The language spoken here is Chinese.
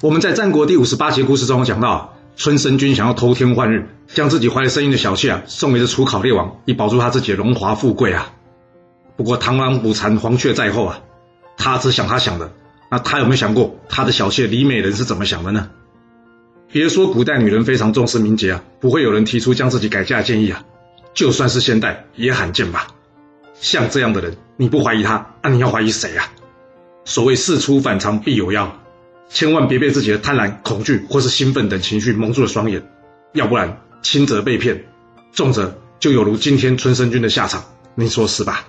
我们在战国第五十八节故事中讲到，春申君想要偷天换日，将自己怀了身孕的小妾啊送给这楚考烈王，以保住他自己的荣华富贵啊。不过螳螂捕蝉，黄雀在后啊，他只想他想的，那他有没有想过他的小妾李美人是怎么想的呢？别说古代女人非常重视名节啊，不会有人提出将自己改嫁建议啊。就算是现代也罕见吧。像这样的人，你不怀疑他，那你要怀疑谁啊？所谓事出反常必有妖。千万别被自己的贪婪、恐惧或是兴奋等情绪蒙住了双眼，要不然轻则被骗，重则就有如今天春申君的下场，你说是吧？